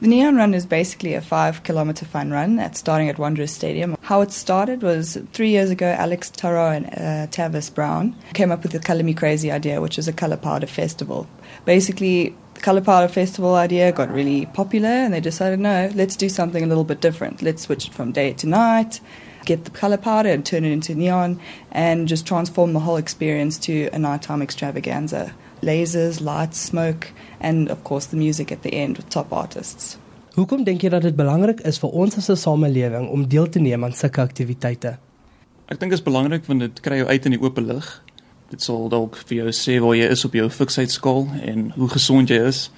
The Neon Run is basically a five kilometer fun run that's starting at Wanderers Stadium. How it started was three years ago, Alex Taro and uh, Tavis Brown came up with the Color Me Crazy idea, which is a color powder festival. Basically, the Color Powder Festival idea got really popular and they decided, no, let's do something a little bit different. Let's switch it from day to night, get the color powder and turn it into neon, and just transform the whole experience to a nighttime extravaganza. Lasers, lights, smoke, and of course the music at the end with top artists. Hoekom dink jy dat dit belangrik is vir ons as 'n samelewing om deel te neem aan sulke aktiwiteite? Ek dink dit is belangrik want dit kry jou uit in die oop lig. Dit sal dalk vir jou sê waar jy is op jou fiksheidskaal en hoe gesond jy is.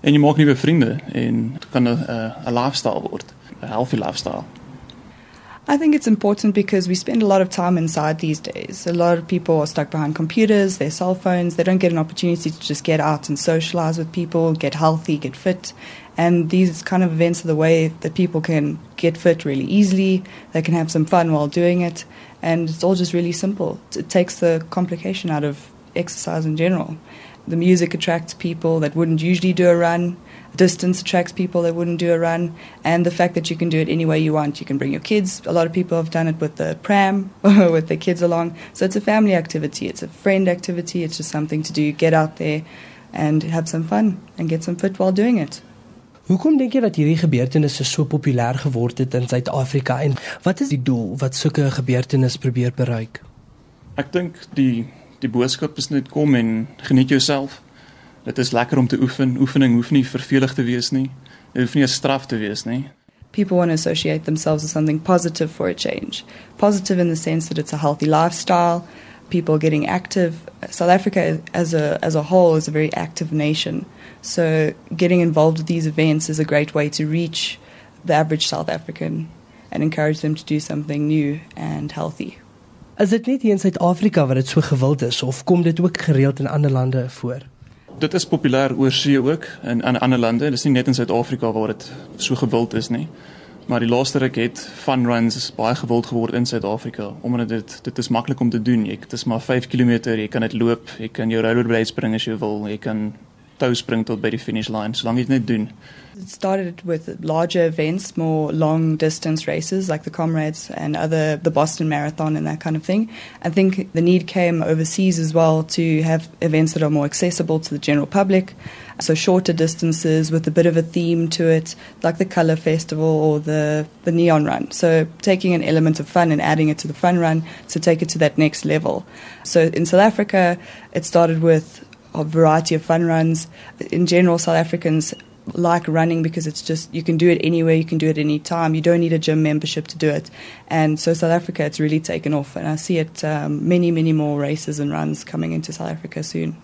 En jy maak nuwe vriende en dit kan 'n 'n lifestyle word, 'n healthy lifestyle. I think it's important because we spend a lot of time inside these days. A lot of people are stuck behind computers, their cell phones. They don't get an opportunity to just get out and socialize with people, get healthy, get fit. And these kind of events are the way that people can get fit really easily. They can have some fun while doing it. And it's all just really simple. It takes the complication out of exercise in general. The music attracts people that wouldn't usually do a run distance attracts people that wouldn't do a run, and the fact that you can do it any way you want. You can bring your kids. A lot of people have done it with the pram, with their kids along. So it's a family activity, it's a friend activity, it's just something to do. Get out there and have some fun and get some fit while doing it. Hoekom dink jy dat hierdie gebeurtenisse so populêr geword het in Suid-Afrika en wat is die doel wat sulke gebeurtenisse probeer bereik? Ek dink die die boodskap is net kom en geniet jouself. Dit is lekker om te oefen. Oefening hoef nie vervelig te wees nie. Dit hoef nie 'n straf te wees nie. People want to associate themselves with something positive for a change. Positive in the sense that it's a healthy lifestyle, people getting active. South Africa as a as a whole is a very active nation. So getting involved with these events is a great way to reach the average South African and encourage them to do something new and healthy. Is dit net hier in Suid-Afrika waar dit so gewild is of kom dit ook gereeld in ander lande voor? Dit is populêr oor see ook in in ander lande. Dit is nie net in Suid-Afrika waar dit so gewild is nie. Maar die laaste ruk het fun runs is baie gewild geword in Suid-Afrika omdat dit dit is maklik om te doen. Jy dit is maar 5 km, jy kan dit loop, jy kan jou rollerblade spring as jy wil, jy kan tot by die finish line solank jy dit net doen. It started with larger events, more long distance races like the Comrades and other the Boston Marathon and that kind of thing. I think the need came overseas as well to have events that are more accessible to the general public. So shorter distances with a bit of a theme to it, like the Color Festival or the the Neon Run. So taking an element of fun and adding it to the fun run to take it to that next level. So in South Africa, it started with a variety of fun runs. In general, South Africans like running because it's just you can do it anywhere, you can do it any time. You don't need a gym membership to do it. And so South Africa, it's really taken off, and I see it um, many, many more races and runs coming into South Africa soon.